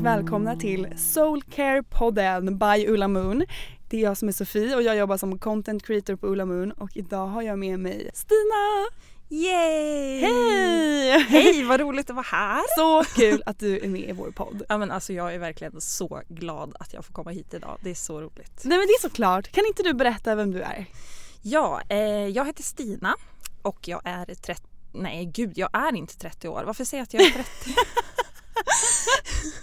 och välkomna till Soulcare-podden by Ulla Moon. Det är jag som är Sofie och jag jobbar som content creator på Ulla Moon och idag har jag med mig Stina! Yay! Hej! Hej vad roligt att vara här! Så kul att du är med i vår podd. Ja men alltså jag är verkligen så glad att jag får komma hit idag. Det är så roligt. Nej men det är såklart. Kan inte du berätta vem du är? Ja, eh, jag heter Stina och jag är 30, nej gud jag är inte 30 år. Varför säger jag att jag är 30?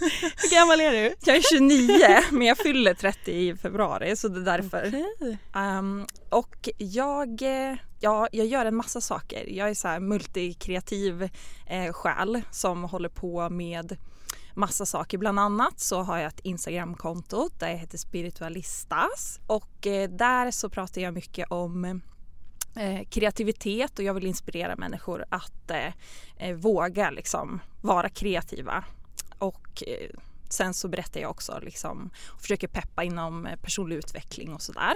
Hur gammal är du? jag är 29 men jag fyller 30 i februari så det är därför. Okej. Um, och jag, eh, ja, jag gör en massa saker. Jag är så här multikreativ eh, själ som håller på med massa saker. Bland annat så har jag ett Instagramkonto där jag heter Spiritualistas och eh, där så pratar jag mycket om eh, kreativitet och jag vill inspirera människor att eh, eh, våga liksom vara kreativa. Och eh, sen så berättar jag också liksom och försöker peppa inom eh, personlig utveckling och sådär.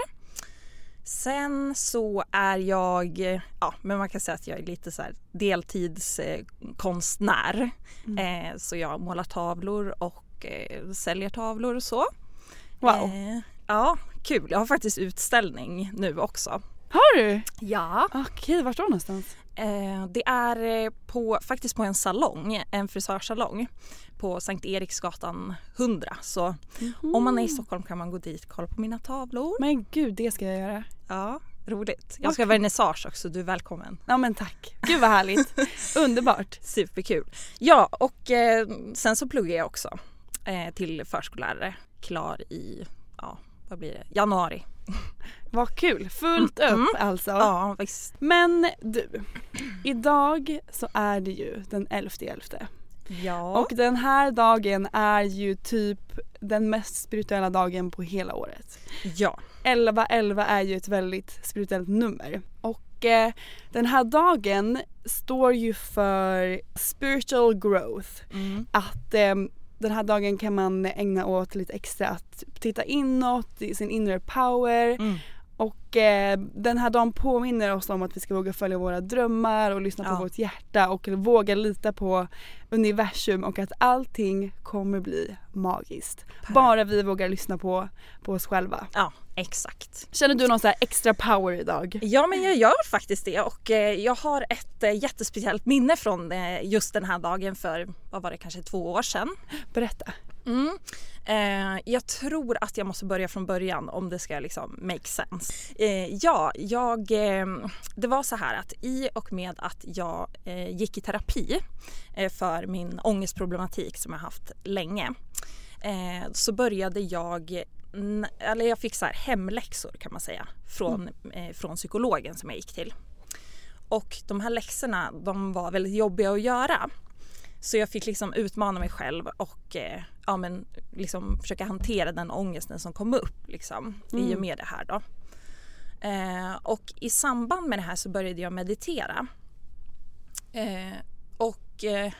Sen så är jag, ja men man kan säga att jag är lite så deltidskonstnär. Eh, så jag målar tavlor och eh, säljer tavlor och så. Wow. Eh, ja, kul. Jag har faktiskt utställning nu också. Har du? Ja. Okej, vart då någonstans? Eh, det är eh, på, faktiskt på en salong, en frisörsalong på Sankt Eriksgatan 100. Så om man är i Stockholm kan man gå dit och kolla på mina tavlor. Men gud, det ska jag göra. Ja, roligt. Jag ska ha vernissage också, du är välkommen. Ja men tack. Gud vad härligt. Underbart. Superkul. Ja, och eh, sen så pluggar jag också eh, till förskollärare. Klar i, ja vad blir det, januari. Vad kul. Fullt upp alltså. Ja, visst. Men du, idag så är det ju den 11.11. Ja. Och den här dagen är ju typ den mest spirituella dagen på hela året. ja. 11.11 är ju ett väldigt spirituellt nummer. Och eh, den här dagen står ju för spiritual growth. Mm. Att eh, den här dagen kan man ägna åt lite extra att titta inåt, sin inner power. Mm. Och eh, den här dagen påminner oss om att vi ska våga följa våra drömmar och lyssna på Ja. vårt hjärta och våga lita på universum och att allting kommer bli magiskt. Bara vi vågar lyssna på, på oss själva. ja, exakt. Känner du någon så här extra power idag? Ja men jag gör faktiskt det och eh, jag har ett eh, jättespeciellt minne från eh, just den här dagen för, vad var det, kanske två år sedan. Berätta. Mm. Eh, jag tror att jag måste börja från början om det ska liksom make sense. Eh, ja, jag, eh, det var så här att i och med att jag eh, gick i terapi eh, för min ångestproblematik som jag haft länge eh, så började jag eller jag fick så här hemläxor kan man säga från, eh, från psykologen som jag gick till. Och de här läxorna de var väldigt jobbiga att göra. Så jag fick liksom utmana mig själv och eh, ja, men liksom försöka hantera den ångesten som kom upp liksom, i och med det här. Då. Eh, och i samband med det här så började jag meditera. Eh, och eh,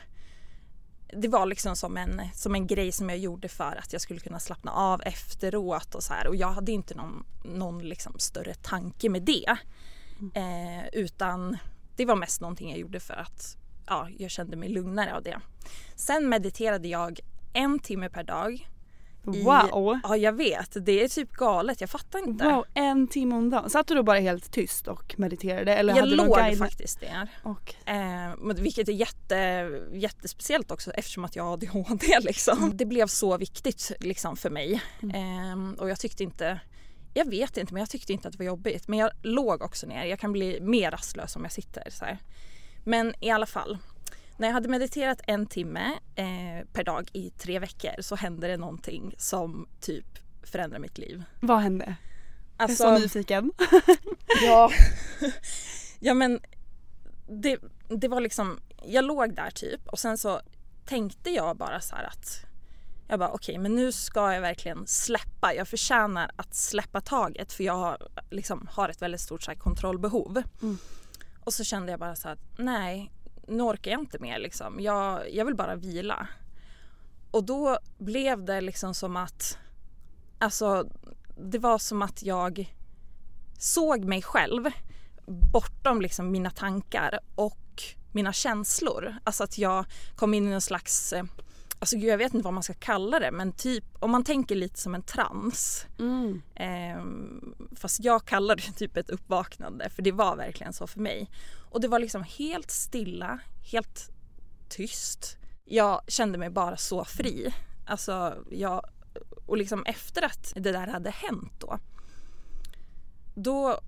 det var liksom som en, som en grej som jag gjorde för att jag skulle kunna slappna av efteråt och så här. Och jag hade inte någon, någon liksom större tanke med det. Eh, utan det var mest någonting jag gjorde för att ja, jag kände mig lugnare av det. Sen mediterade jag en timme per dag. i- Wow! Ja jag vet, det är typ galet, jag fattar inte. Wow, en timme om dagen. Satt du då bara helt tyst och mediterade? Eller jag hade låg guide? faktiskt där. Och, Eh, vilket är jätte, jättespeciellt också eftersom att jag har ADHD liksom. Det blev så viktigt liksom för mig. Eh, och jag tyckte inte, jag vet inte men jag tyckte inte att det var jobbigt. Men jag låg också ner, jag kan bli mer rastlös om jag sitter så här. Men i alla fall. När jag hade mediterat en timme eh, per dag i tre veckor så hände det någonting som typ förändrade mitt liv. vad hände? Alltså, jag är så nyfiken. Ja. ja men det, det var liksom, jag låg där typ och sen så tänkte jag bara så här att jag bara okej men nu ska jag verkligen släppa. Jag förtjänar att släppa taget för jag har, liksom, har ett väldigt stort så här, kontrollbehov. Och så kände jag bara så att nej nu orkar jag inte mer liksom. Jag, jag vill bara vila. Och då blev det liksom som att Alltså det var som att jag såg mig själv bortom liksom mina tankar och mina känslor. Alltså att jag kom in i någon slags, eh, alltså gud, jag vet inte vad man ska kalla det men typ om man tänker lite som en trans. Mm. Ehm, fast jag kallar det typ ett uppvaknande för det var verkligen så för mig. Och det var liksom helt stilla, helt tyst. Jag kände mig bara så fri. Alltså jag, och liksom efter att det där hade hänt då. Då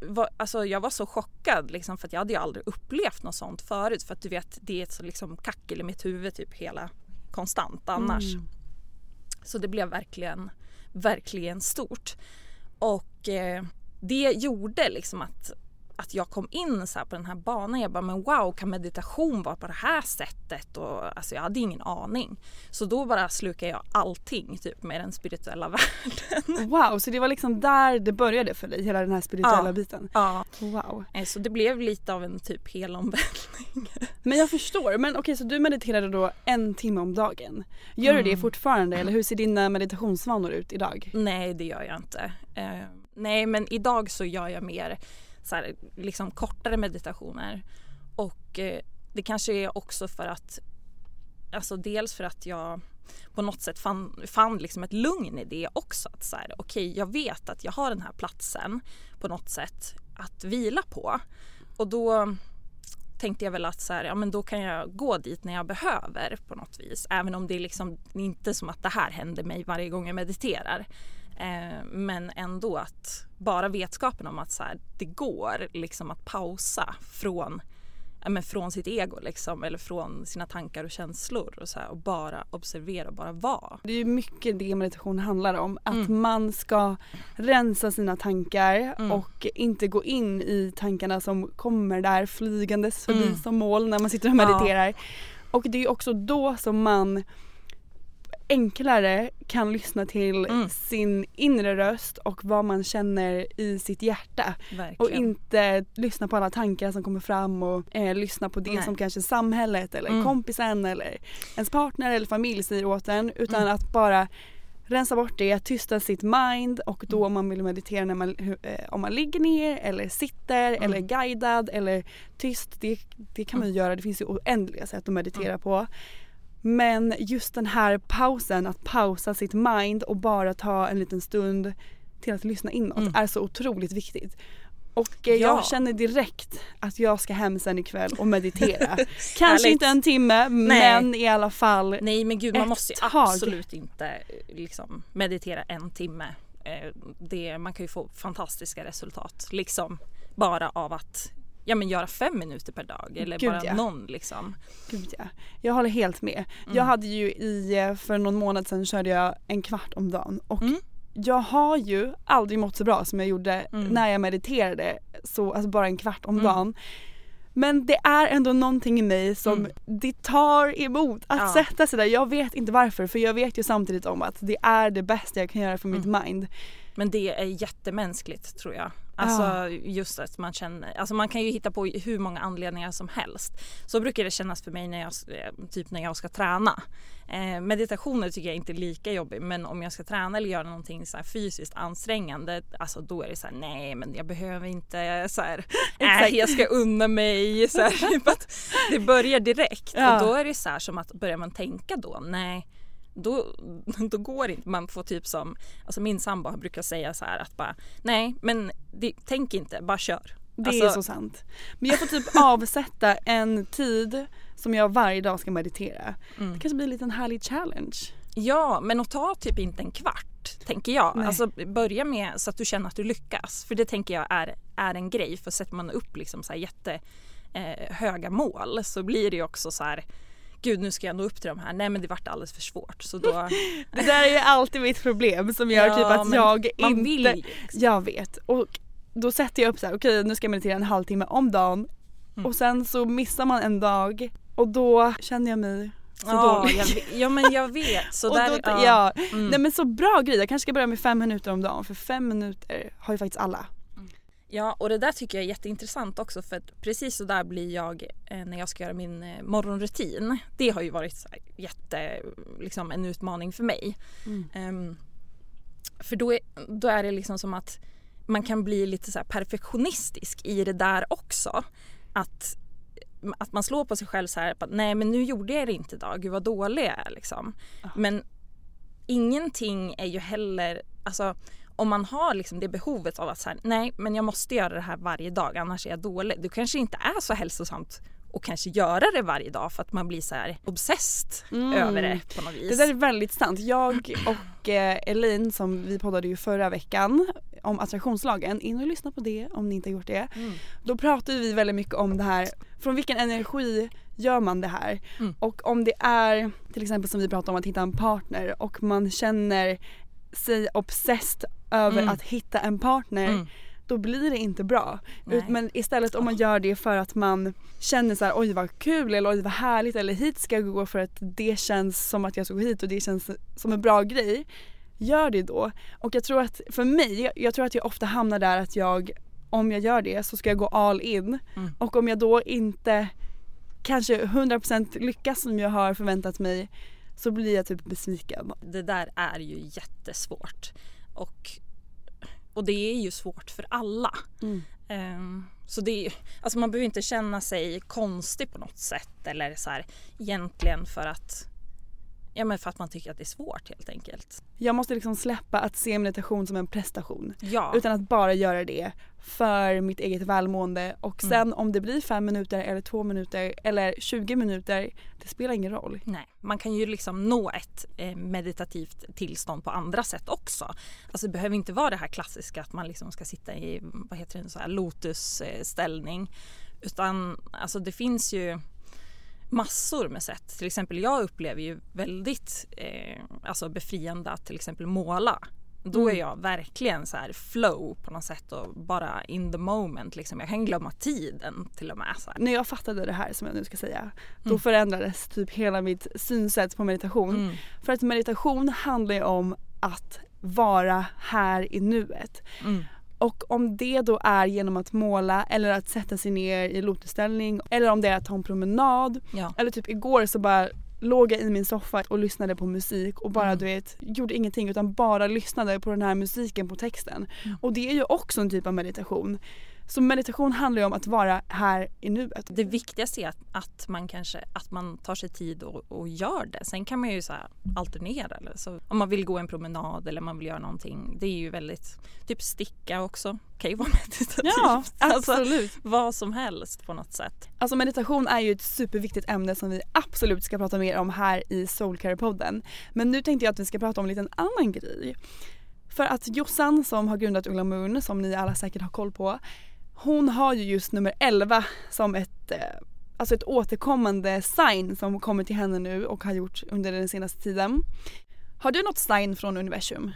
var, alltså jag var så chockad liksom för att jag hade ju aldrig upplevt något sånt förut för att du vet det är ett så liksom kackel i mitt huvud typ hela konstant annars. Så det blev verkligen, verkligen stort. Och eh, det gjorde liksom att, att jag kom in så på den här banan. Jag bara, men wow, kan meditation vara på det här sättet? Och, alltså jag hade ingen aning. Så då bara slukade jag allting typ med den spirituella världen. Wow, så det var liksom där det började för dig, hela den här spirituella Ja. biten? Ja, Wow. eh, så det blev lite av en typ helomvändning. Men jag förstår, men okej så du mediterade då en timme om dagen. Gör du det Mm. fortfarande eller hur ser dina meditationsvanor ut idag? Nej, det gör jag inte. Eh, nej, men idag så gör jag mer så här, liksom kortare meditationer. Och eh, det kanske är också för att, alltså dels för att jag på något sätt fann, fann liksom ett lugn i det också. Att så här, okej, jag vet att jag har den här platsen på något sätt att vila på. Och då tänkte jag väl att så här, ja, men då kan jag gå dit när jag behöver på något vis. Även om det är liksom inte som att det här händer mig varje gång jag mediterar. Eh, men ändå att bara vetskapen om att så här, det går liksom att pausa från, ja, men från sitt ego liksom, eller från sina tankar och känslor och, så här, och bara observera och bara vara. Det är ju mycket det meditation handlar om. Att man ska rensa sina tankar och inte gå in i tankarna som kommer där flygandes förbi Mm. som moln när man sitter och Ja. mediterar. Och det är också då som man enklare kan lyssna till Mm. sin inre röst och vad man känner i sitt hjärta. Verkligen. Och inte lyssna på alla tankar som kommer fram och eh, lyssna på det Nej. som kanske samhället eller Mm. kompisen eller ens partner eller familj säger åt en utan Mm. att bara rensa bort det, tysta sitt mind och då om man vill meditera när man, eh, om man ligger ner eller sitter Mm. eller guidad eller tyst, det, det kan man ju göra, det finns ju oändliga sätt att meditera Mm. på. Men just den här pausen, att pausa sitt mind och bara ta en liten stund till att lyssna inåt Mm. är så otroligt viktigt. Och eh, Ja. jag känner direkt att jag ska hem sen ikväll och meditera. Kanske inte en timme men i alla fall Nej men gud man måste ju absolut inte eh, liksom, meditera en timme. Eh, Det, man kan ju få fantastiska resultat liksom bara av att ja, men göra fem minuter per dag eller Gud, bara ja. någon liksom. Gud ja. Jag håller helt med. Mm. Jag hade ju i, eh, för någon månad sedan körde jag en kvart om dagen och Mm. jag har ju aldrig mått så bra som jag gjorde Mm. när jag mediterade, så, alltså bara en kvart om Mm. dagen. Men det är ändå någonting i mig som Mm. det tar emot att Ja. sätta sig där. Jag vet inte varför för jag vet ju samtidigt om att det är det bästa jag kan göra för mitt Mm. mind. Men det är jättemänskligt tror jag. Alltså just att man känner, alltså man kan ju hitta på hur många anledningar som helst. Så brukar det kännas för mig när jag, eh, typ när jag ska träna. Eh, meditationer tycker jag inte är lika jobbigt men om jag ska träna eller göra någonting så fysiskt ansträngande alltså då är det så här nej men jag behöver inte så här, nej jag ska unna mig så här, typ det börjar direkt Ja. och då är det så här som att börjar man tänka då nej då, då går det inte. Man får typ som, alltså min sambo brukar säga så här att bara nej men det, tänk inte, bara kör. Det Alltså- är så sant. Men jag får typ avsätta en tid som jag varje dag ska meditera. Mm. Det kanske blir en liten härlig challenge. Ja men att ta typ inte en kvart tänker jag. Nej. Alltså börja med så att du känner att du lyckas. För det tänker jag är, är en grej för sätter man upp liksom så här jätte eh, höga mål så blir det ju också så här Gud nu ska jag nå upp till de här, nej men det vart alldeles för svårt så då Det där är ju alltid mitt problem som gör Ja, typ att jag man inte... vill liksom. Jag vet. Och då sätter jag upp så här: okej nu ska jag meditera en halvtimme om dagen. Mm. Och sen så missar man en dag och då känner jag mig så ja, dålig. jag, ja men jag vet. Så och där, då, ja. ja. Mm. Nej men så bra grej, jag kanske ska börja med fem minuter om dagen för fem minuter har ju faktiskt alla. Ja och det där tycker jag är jätteintressant också för att precis så där blir jag eh, när jag ska göra min eh, morgonrutin. Det har ju varit jätte, liksom en utmaning för mig. Ehm, för då är, då är det liksom som att man kan bli lite så perfektionistisk i det där också. Att, att man slår på sig själv så här, att, nej men nu gjorde jag det inte idag, gud vad dålig jag är liksom. Men ingenting är ju heller, alltså om man har liksom det behovet av att så här, nej men jag måste göra det här varje dag annars är jag dålig. Det kanske inte är så hälsosamt att kanske göra det varje dag för att man blir så här obsessed Mm. över det på något vis. Det där är väldigt sant. Jag och eh, Elin som vi poddade ju förra veckan om attraktionslagen, in och lyssna på det om ni inte har gjort det. Mm. Då pratade vi väldigt mycket om det här, från vilken energi gör man det här? Mm. Och om det är till exempel som vi pratade om att hitta en partner och man känner sig obsessed över Mm. att hitta en partner Mm. då blir det inte bra. Ut, men istället om man gör det för att man känner så här: oj vad kul eller oj vad härligt eller hit ska jag gå för att det känns som att jag ska gå hit och det känns som en bra grej. Gör det då. Och jag tror att för mig, jag tror att jag ofta hamnar där att jag om jag gör det så ska jag gå all in Mm. och om jag då inte kanske 100% lyckas som jag har förväntat mig så blir jag typ besviken. Det där är ju jättesvårt. Och, och det är ju svårt för alla. Mm. Ehm, så det är, alltså man behöver inte känna sig konstig på något sätt eller så här egentligen för att Ja men för att man tycker att det är svårt helt enkelt. Jag måste liksom släppa att se meditation som en prestation. Ja. Utan att bara göra det för mitt eget välmående och Mm. sen om det blir fem minuter eller två minuter eller 20 minuter, det spelar ingen roll. Nej, man kan ju liksom nå ett eh, meditativt tillstånd på andra sätt också. Alltså det behöver inte vara det här klassiska att man liksom ska sitta i vad heter det, så här lotusställning. Utan alltså det finns ju massor med sätt. Till exempel jag upplever ju väldigt eh, alltså befriande att till exempel måla. Då är Mm. jag verkligen så här flow på något sätt och bara in the moment. Liksom. Jag kan glömma tiden till och med. När jag fattade det här som jag nu ska säga, då Mm. förändrades typ hela mitt synsätt på meditation. Mm. För att meditation handlar ju om att vara här i nuet. Mm. Och om det då är genom att måla eller att sätta sig ner i lotusställning eller om det är att ta en promenad Ja. eller typ igår så bara låg jag i min soffa och lyssnade på musik och bara Mm. du vet gjorde ingenting utan bara lyssnade på den här musiken på texten. Mm. Och det är ju också en typ av meditation. Så meditation handlar ju om att vara här i nuet. Det viktigaste är att, att man kanske att man tar sig tid och, och gör det. Sen kan man ju så alternera. Eller så, om man vill gå en promenad eller man vill göra någonting. Det är ju väldigt, typ sticka också kan ju vara meditativt. Ja, alltså, absolut. vad som helst på något sätt. Alltså meditation är ju ett superviktigt ämne som vi absolut ska prata mer om här i Soulcare-podden. Men nu tänkte jag att vi ska prata om en liten annan grej. För att Jossan som har grundat Ulla Moon, som ni alla säkert har koll på, hon har ju just nummer 11 som ett, eh, alltså ett återkommande sign som kommer till henne nu och har gjort under den senaste tiden. Har du något sign från universum?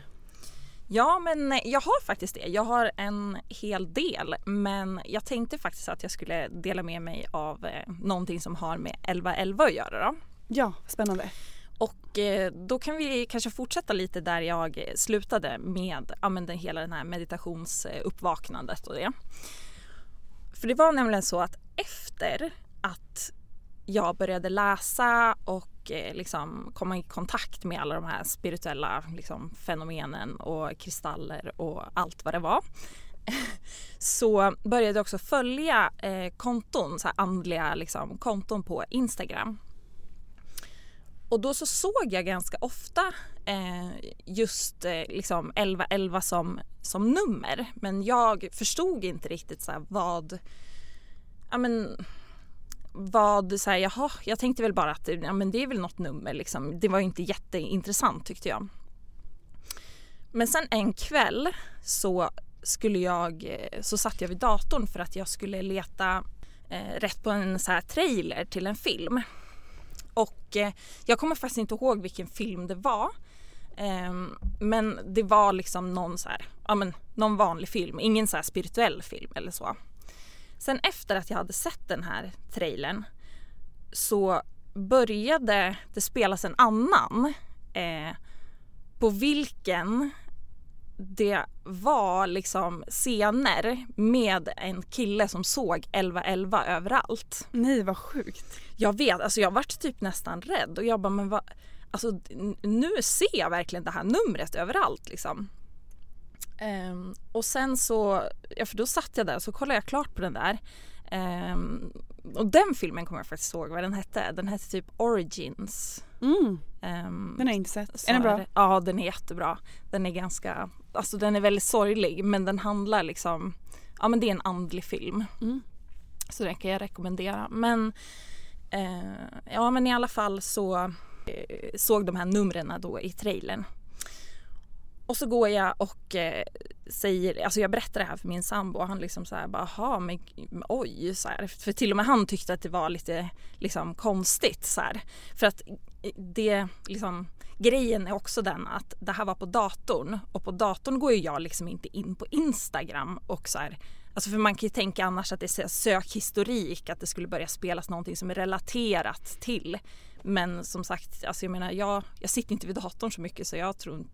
Ja men jag har faktiskt det. Jag har en hel del men jag tänkte faktiskt att jag skulle dela med mig av eh, någonting som har med 1111 att göra då. Ja, spännande. Och eh, då kan vi kanske fortsätta lite där jag slutade med ja, men den, hela den här meditationsuppvaknandet och det. För det var nämligen så att efter att jag började läsa och eh, liksom komma i kontakt med alla de här spirituella liksom, fenomenen och kristaller och allt vad det var så började jag också följa eh, konton, så här andliga liksom, konton på Instagram. Och då så såg jag ganska ofta eh, just eh, liksom 1111 som, som nummer men jag förstod inte riktigt så vad, ja men vad, så här, jaha, jag tänkte väl bara att ja, men det är väl något nummer liksom. Det var inte jätteintressant tyckte jag. Men sen en kväll så skulle jag, så satt jag vid datorn för att jag skulle leta eh, rätt på en så här trailer till en film. Och eh, jag kommer faktiskt inte ihåg vilken film det var. Eh, men det var liksom någon så här, ja men någon vanlig film, ingen så spirituell film eller så. Sen efter att jag hade sett den här trailern så började det spelas en annan eh, på vilken det var liksom scener med en kille som såg 1111 överallt. Nej vad sjukt. Jag vet, alltså jag vart typ nästan rädd och jag bara men vad, alltså nu ser jag verkligen det här numret överallt liksom. Um, och sen så, ja för då satt jag där och så kollade jag klart på den där. Um, och den filmen kommer jag faktiskt ihåg vad den hette. Den hette typ Origins. Mm. Um, den har jag inte sett. Är den bra? Är ja den är jättebra. Den är ganska, alltså den är väldigt sorglig men den handlar liksom, ja men det är en andlig film. Mm. Så den kan jag rekommendera. Men uh, ja men i alla fall så uh, såg de här numren då i trailern. Och så går jag och eh, säger, alltså jag berättar det här för min sambo och han liksom så här bara, jaha men oj så här. För till och med han tyckte att det var lite liksom konstigt så här. För att det liksom grejen är också den att det här var på datorn och på datorn går ju jag liksom inte in på Instagram och så här, Alltså för man kan ju tänka annars att det är sökhistorik, att det skulle börja spelas någonting som är relaterat till. Men som sagt, alltså jag menar jag, jag sitter inte vid datorn så mycket så jag tror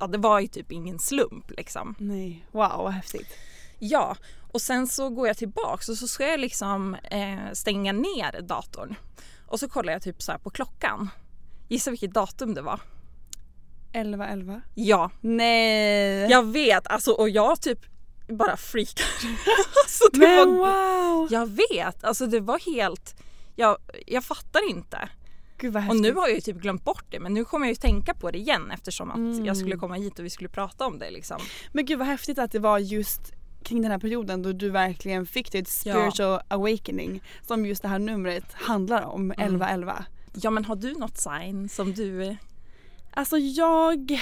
ja, det var ju typ ingen slump liksom. Nej, wow vad häftigt. Ja, och sen så går jag tillbaks och så ska jag liksom eh, stänga ner datorn. Och så kollar jag typ så på klockan. Gissa vilket datum det var? 11 11? Ja. Nej. Jag vet alltså och jag typ bara freakar. alltså, Men var, wow. Jag vet, alltså det var helt, jag, jag fattar inte. Gud och nu har jag ju typ glömt bort det men nu kommer jag ju tänka på det igen eftersom att Mm. jag skulle komma hit och vi skulle prata om det liksom. Men gud vad häftigt att det var just kring den här perioden då du verkligen fick ditt spiritual awakening som just det här numret handlar om, Mm. 1111. Ja men har du något sign som du... Alltså jag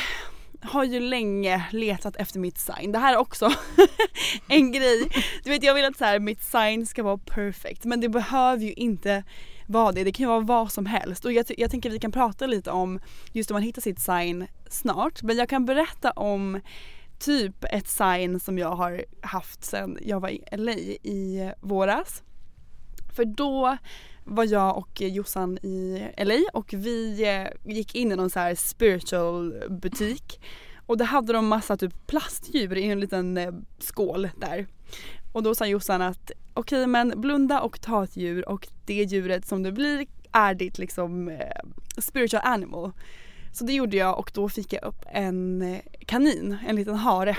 har ju länge letat efter mitt sign. Det här är också en grej. Du vet jag vill att så här, mitt sign ska vara perfect men det behöver ju inte vad det. Det kan ju vara vad som helst och jag, jag tänker att vi kan prata lite om just om man hittar sitt sign snart. Men jag kan berätta om typ ett sign som jag har haft sedan jag var i LA i våras. För då var jag och Jossan i LA och vi eh, gick in i någon så här spiritual butik och där hade de massa typ plastdjur i en liten eh, skål där. Och då sa Jossan att okej okay, men blunda och ta ett djur och det djuret som det blir är ditt liksom eh, spiritual animal. Så det gjorde jag och då fick jag upp en eh, kanin, en liten hare.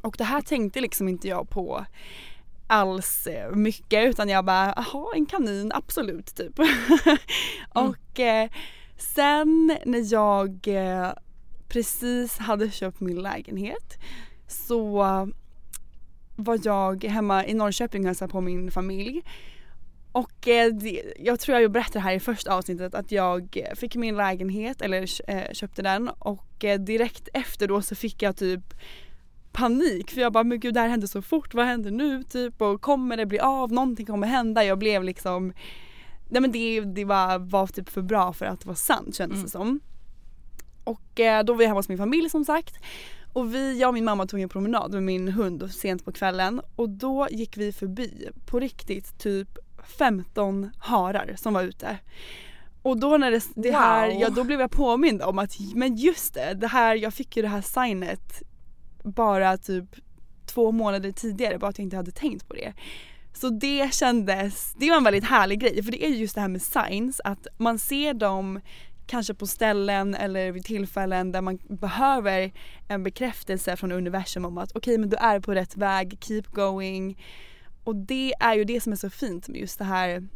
Och det här tänkte liksom inte jag på alls eh, mycket utan jag bara, jaha en kanin absolut typ. och eh, sen när jag eh, precis hade köpt min lägenhet så var jag hemma i Norrköping och hälsade på min familj. Och eh, jag tror jag berättade här i första avsnittet att jag fick min lägenhet eller eh, köpte den. Och eh, direkt efter då så fick jag typ panik. För jag bara men gud det här hände så fort, vad händer nu? Typ och kommer det bli av, någonting kommer hända. Jag blev liksom, nej men det, det var, var typ för bra för att vara sant kändes det som. Och eh, då var jag hemma hos min familj som sagt Och vi, jag och min mamma tog en promenad med min hund sent på kvällen och då gick vi förbi på riktigt typ 15 harar som var ute. Och då när det, det här, Wow. ja då blev jag påmind om att men just det, det här, jag fick ju det här signet bara typ två månader tidigare bara att jag inte hade tänkt på det. Så det kändes, det var en väldigt härlig grej för det är ju just det här med signs att man ser dem kanske på ställen eller vid tillfällen där man behöver en bekräftelse från universum om att okej men du är på rätt väg, keep going. Och det är ju det som är så fint med just det här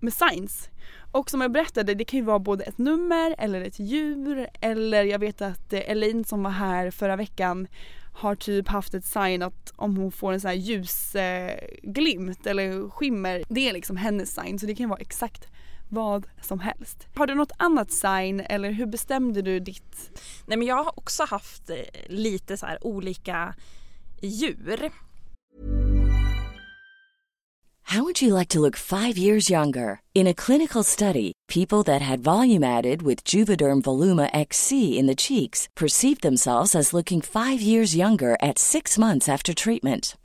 med signs. Och som jag berättade, det kan ju vara både ett nummer eller ett djur eller jag vet att eh, Elaine som var här förra veckan har typ haft ett sign att om hon får en sån här ljusglimt eh, eller skimmer, det är liksom hennes sign så det kan vara exakt vad som helst. Har du något annat sign eller hur bestämde du ditt? Nej men jag har också haft eh, lite så här olika djur. How would you like to look five years younger? In a clinical study, people that had volume added with Juvederm Voluma XC in the cheeks perceived themselves as looking five years younger at six months after treatment.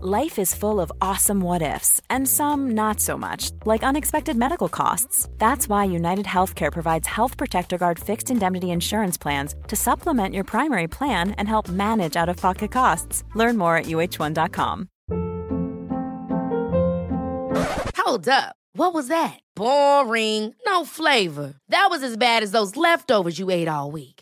Life is full of awesome what ifs, and some not so much, like unexpected medical costs. That's why United Healthcare provides Health Protector Guard fixed indemnity insurance plans to supplement your primary plan and help manage out of pocket costs. Learn more at uh1.com. Hold up. What was that? Boring. No flavor. That was as bad as those leftovers you ate all week.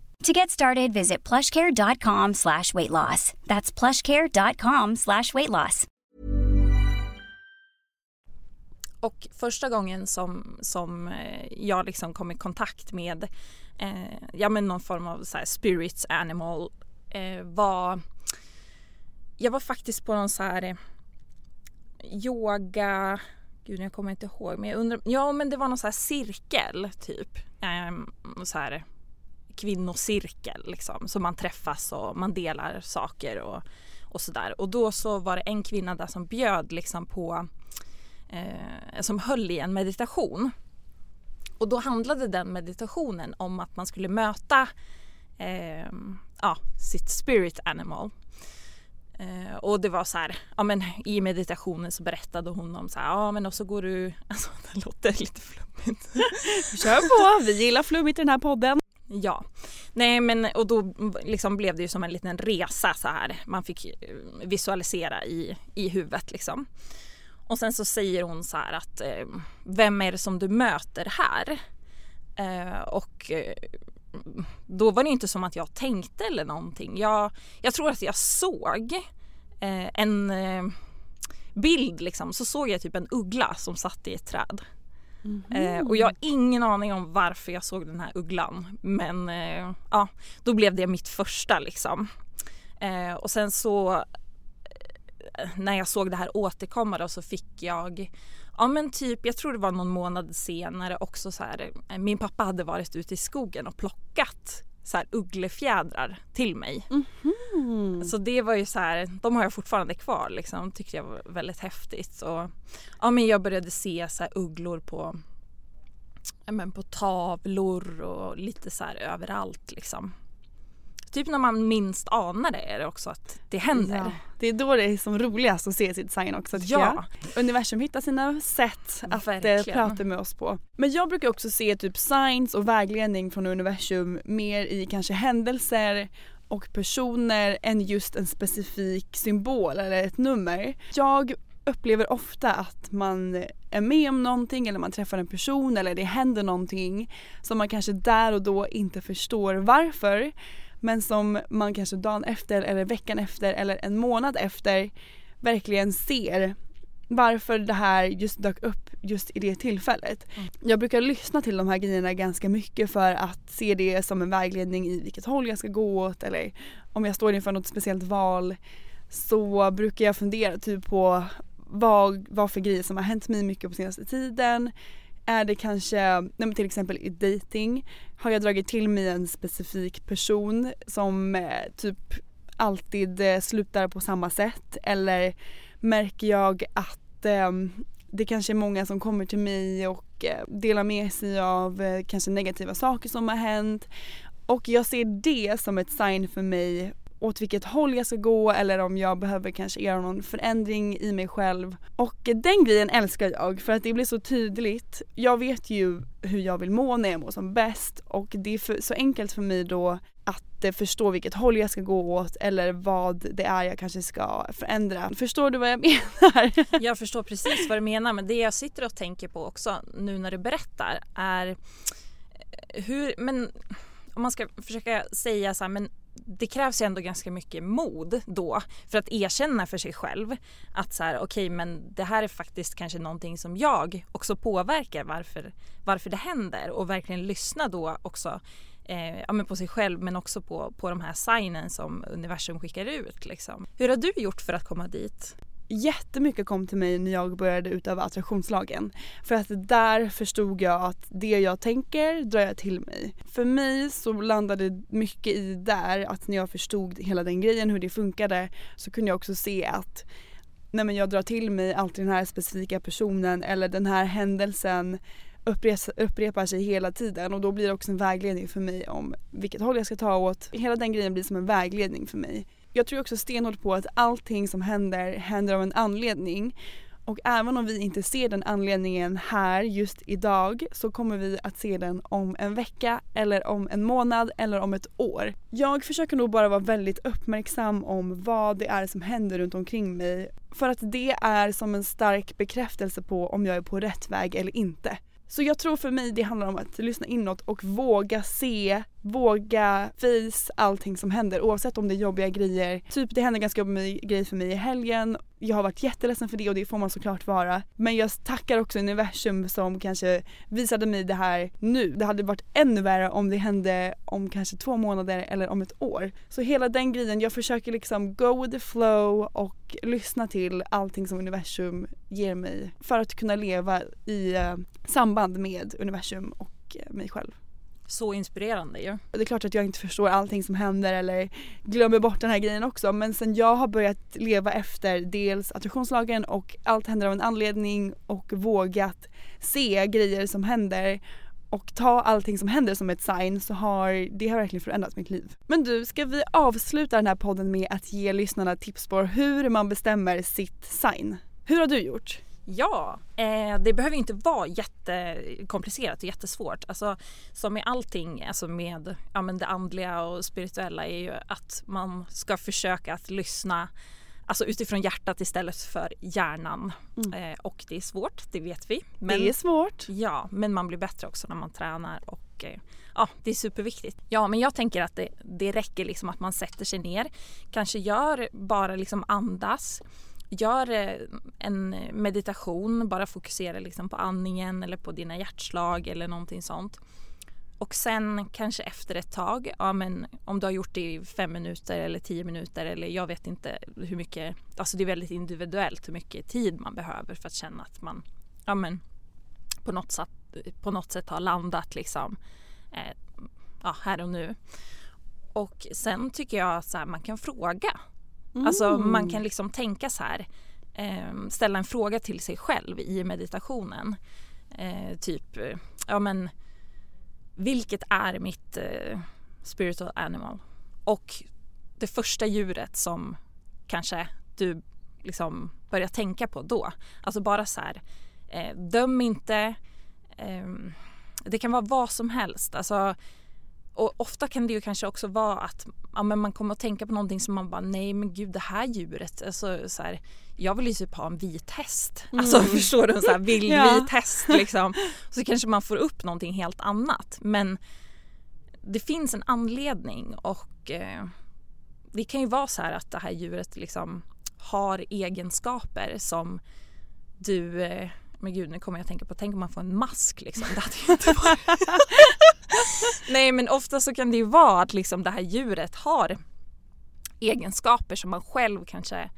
To get started, visit plushcare.com slash weight loss. That's plushcare.com slash weight loss. Och första gången som, som eh, jag liksom kom i kontakt med eh, ja, men någon form av så här spirits animal eh, var jag var faktiskt på någon så här eh, yoga Gud jag kommer inte ihåg men jag undrar, ja men det var någon så här cirkel typ. Eh, så här kvinnocirkel liksom. Så man träffas och man delar saker och, och sådär. Och då så var det en kvinna där som bjöd liksom på eh, som höll i en meditation. Och då handlade den meditationen om att man skulle möta eh, ja, sitt spirit animal. Eh, och det var så här, ja men i meditationen så berättade hon om så här, ja men och så går du, alltså det låter lite flummigt. Kör på, vi gillar flummigt i den här podden. Ja, Nej men och då liksom blev det ju som en liten resa så här. Man fick eh, visualisera i, i huvudet liksom. Och sen så säger hon så här att eh, vem är det som du möter här? Eh, och eh, då var det inte som att jag tänkte eller någonting. Jag, jag tror att jag såg eh, en bild liksom, så såg jag typ en uggla som satt i ett träd. Mm -hmm. och jag har ingen aning om varför jag såg den här ugglan men ja, då blev det mitt första liksom. och sen så när jag såg det här återkomma då så fick jag Ja men typ, jag tror det var någon månad senare också så här, min pappa hade varit ute i skogen och plockat så här ugglefjädrar till mig. Mm -hmm. Så det var ju så här, de har jag fortfarande kvar liksom, tyckte jag var väldigt häftigt. Och, ja men jag började se så här ugglor på, ja, men på tavlor och lite så här överallt liksom typ när man minst anar det är det också att det händer. Ja, det är då det är som roligast att se sitt sign också tycker ja. jag. Universum hittar sina sätt att eh, Verkligen. prata med oss på. Men jag brukar också se typ signs och vägledning från universum mer i kanske händelser och personer än just en specifik symbol eller ett nummer. Jag upplever ofta att man är med om någonting eller man träffar en person eller det händer någonting som man kanske där och då inte förstår varför men som man kanske dagen efter eller veckan efter eller en månad efter verkligen ser varför det här just dök upp just i det tillfället. Mm. Jag brukar lyssna till de här grejerna ganska mycket för att se det som en vägledning i vilket håll jag ska gå åt eller om jag står inför något speciellt val så brukar jag fundera typ på vad, vad för grejer som har hänt mig mycket på senaste tiden är det kanske, till exempel i dating har jag dragit till mig en specifik person som eh, typ alltid eh, slutar på samma sätt? Eller märker jag att eh, det kanske är många som kommer till mig och eh, delar med sig av eh, kanske negativa saker som har hänt? Och jag ser det som ett sign för mig åt vilket håll jag ska gå eller om jag behöver kanske göra någon förändring i mig själv. Och den grejen älskar jag för att det blir så tydligt. Jag vet ju hur jag vill må när jag mår som bäst och det är för, så enkelt för mig då att eh, förstå vilket håll jag ska gå åt eller vad det är jag kanske ska förändra. Förstår du vad jag menar? Jag förstår precis vad du menar men det jag sitter och tänker på också nu när du berättar är eh, hur, men om man ska försöka säga så här, men det krävs ju ändå ganska mycket mod då för att erkänna för sig själv att så här okej okay, men det här är faktiskt kanske någonting som jag också påverkar varför, varför det händer och verkligen lyssna då också eh, ja, men på sig själv men också på, på de här signen som universum skickar ut. Liksom. Hur har du gjort för att komma dit? Jättemycket kom till mig när jag började utöva attraktionslagen. För att där förstod jag att det jag tänker drar jag till mig. För mig så landade mycket i där att när jag förstod hela den grejen, hur det funkade, så kunde jag också se att nej men jag drar till mig alltid den här specifika personen eller den här händelsen upprepar sig hela tiden och då blir det också en vägledning för mig om vilket håll jag ska ta åt. Hela den grejen blir som en vägledning för mig jag tror också stenhårt på att allting som händer händer av en anledning. Och även om vi inte ser den anledningen här just idag så kommer vi att se den om en vecka eller om en månad eller om ett år. Jag försöker nog bara vara väldigt uppmärksam om vad det är som händer runt omkring mig för att det är som en stark bekräftelse på om jag är på rätt väg eller inte. Så jag tror för mig det handlar om att lyssna inåt och våga se, våga face allting som händer oavsett om det är jobbiga grejer. Typ det hände ganska jobbiga grejer för mig i helgen. Jag har varit jätteledsen för det och det får man såklart vara. Men jag tackar också universum som kanske visade mig det här nu. Det hade varit ännu värre om det hände om kanske två månader eller om ett år. Så hela den grejen, jag försöker liksom go with the flow och lyssna till allting som universum ger mig för att kunna leva i eh, samband med universum och eh, mig själv. Så inspirerande ju. Ja. Det är klart att jag inte förstår allting som händer eller glömmer bort den här grejen också men sen jag har börjat leva efter dels attraktionslagen och allt händer av en anledning och vågat se grejer som händer och ta allting som händer som ett sign så har det har verkligen förändrat mitt liv. Men du, ska vi avsluta den här podden med att ge lyssnarna tips på hur man bestämmer sitt sign? Hur har du gjort? Ja, eh, det behöver inte vara jättekomplicerat och jättesvårt. Alltså, som med allting alltså med ja, men det andliga och spirituella är ju att man ska försöka att lyssna alltså utifrån hjärtat istället för hjärnan. Mm. Eh, och det är svårt, det vet vi. Men, det är svårt. Ja, men man blir bättre också när man tränar och eh, ja, det är superviktigt. Ja, men jag tänker att det, det räcker liksom att man sätter sig ner, kanske gör bara liksom andas gör eh, en meditation, bara fokusera liksom på andningen eller på dina hjärtslag eller någonting sånt. Och sen kanske efter ett tag, ja men om du har gjort det i fem minuter eller tio minuter eller jag vet inte hur mycket, alltså det är väldigt individuellt hur mycket tid man behöver för att känna att man, ja men på något sätt, på något sätt har landat liksom, eh, ja här och nu. Och sen tycker jag att man kan fråga Mm. Alltså man kan liksom tänka så här, eh, ställa en fråga till sig själv i meditationen. Eh, typ, ja men vilket är mitt eh, spiritual animal? Och det första djuret som kanske du liksom börjar tänka på då. Alltså bara så här, eh, döm inte. Eh, det kan vara vad som helst. Alltså och ofta kan det ju kanske också vara att ja, men man kommer att tänka på någonting som man bara nej men gud det här djuret, alltså, så här, jag vill ju typ ha en vit häst. Mm. Alltså förstår du? En så här vildvit ja. häst liksom. Så kanske man får upp någonting helt annat. Men det finns en anledning och eh, det kan ju vara så här att det här djuret liksom har egenskaper som du eh, men gud nu kommer jag att tänka på, tänk om man får en mask liksom. Det hade ju inte varit... Nej men ofta så kan det ju vara att liksom det här djuret har egenskaper som man själv kanske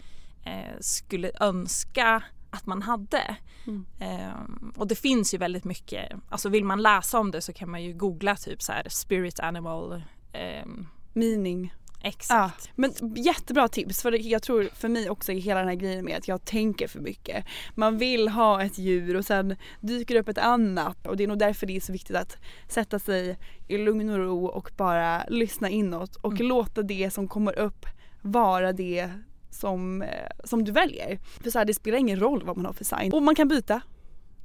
eh, skulle önska att man hade. Mm. Eh, och det finns ju väldigt mycket, alltså vill man läsa om det så kan man ju googla typ så här spirit animal eh, Meaning. Exakt. Ja, men jättebra tips för jag tror för mig också är hela den här grejen med att jag tänker för mycket. Man vill ha ett djur och sen dyker det upp ett annat och det är nog därför det är så viktigt att sätta sig i lugn och ro och bara lyssna inåt och mm. låta det som kommer upp vara det som, eh, som du väljer. För så här, det spelar ingen roll vad man har för sign. Och man kan byta.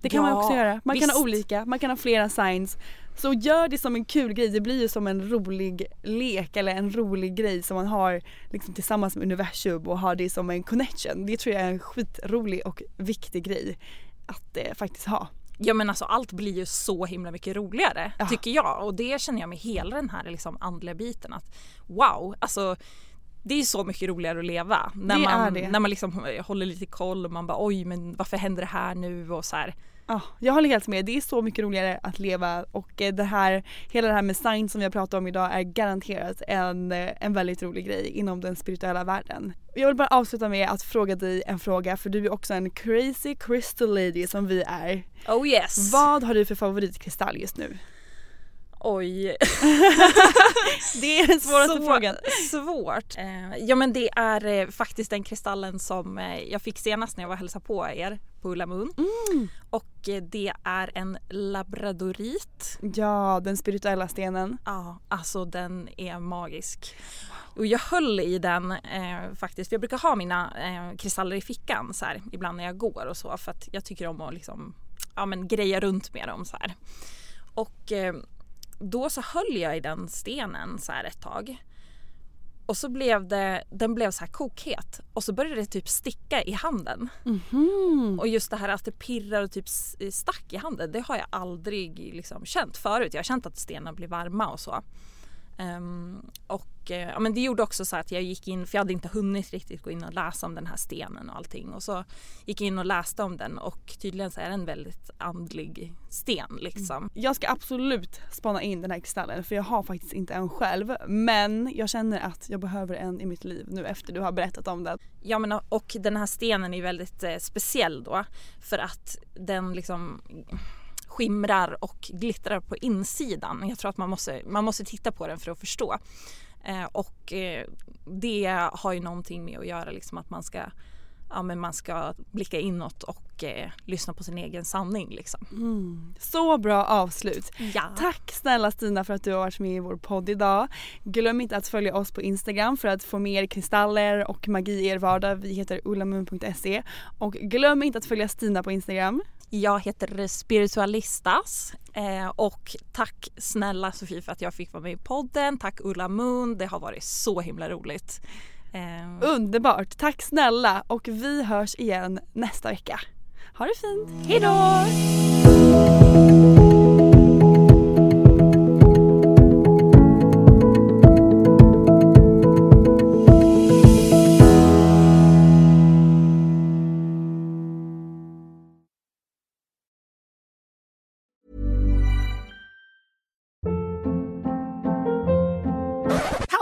Det kan ja, man också göra. Man visst. kan ha olika, man kan ha flera signs. Så gör det som en kul grej, det blir ju som en rolig lek eller en rolig grej som man har liksom tillsammans med universum och har det som en connection. Det tror jag är en skitrolig och viktig grej att eh, faktiskt ha. Ja men alltså allt blir ju så himla mycket roligare ja. tycker jag och det känner jag med hela den här liksom andliga biten att wow, alltså det är så mycket roligare att leva när det man, När man liksom håller lite koll och man bara oj men varför händer det här nu och så här. Ja, jag håller helt med. Det är så mycket roligare att leva och eh, det här, hela det här med sign som vi har pratat om idag är garanterat en, eh, en väldigt rolig grej inom den spirituella världen. Jag vill bara avsluta med att fråga dig en fråga för du är också en crazy crystal lady som vi är. Oh yes! Vad har du för favoritkristall just nu? Oj. det är den svåraste Svår, frågan. Svårt. Eh, ja men det är eh, faktiskt den kristallen som eh, jag fick senast när jag var och hälsade på er på Ulla Moon. Mm. Och det är en labradorit. Ja, den spirituella stenen. Ja, alltså den är magisk. Och jag höll i den eh, faktiskt, för jag brukar ha mina eh, kristaller i fickan så här, ibland när jag går och så för att jag tycker om att liksom, ja, men greja runt med dem så här. Och då så höll jag i den stenen så här ett tag. Och så blev det, den blev så här kokhet och så började det typ sticka i handen. Mm-hmm. Och just det här att det pirrar och typ stack i handen det har jag aldrig liksom känt förut. Jag har känt att stenarna blir varma och så. Um, och uh, ja, men det gjorde också så att jag gick in, för jag hade inte hunnit riktigt gå in och läsa om den här stenen och allting. Och så gick jag in och läste om den och tydligen så är den väldigt andlig sten liksom. Mm. Jag ska absolut spana in den här kristallen för jag har faktiskt inte en själv. Men jag känner att jag behöver en i mitt liv nu efter du har berättat om den. Ja men och den här stenen är väldigt eh, speciell då för att den liksom skimrar och glittrar på insidan. Jag tror att man måste, man måste titta på den för att förstå. Eh, och eh, det har ju någonting med att göra liksom att man ska ja, men man ska blicka inåt och eh, lyssna på sin egen sanning. Liksom. Mm. Så bra avslut. Ja. Tack snälla Stina för att du har varit med i vår podd idag. Glöm inte att följa oss på Instagram för att få mer kristaller och magi i er vardag. Vi heter ullamun.se och glöm inte att följa Stina på Instagram. Jag heter Spiritualistas eh, och tack snälla Sofie för att jag fick vara med i podden. Tack Ulla Moon, det har varit så himla roligt. Eh, Underbart, tack snälla och vi hörs igen nästa vecka. Ha det fint, hejdå!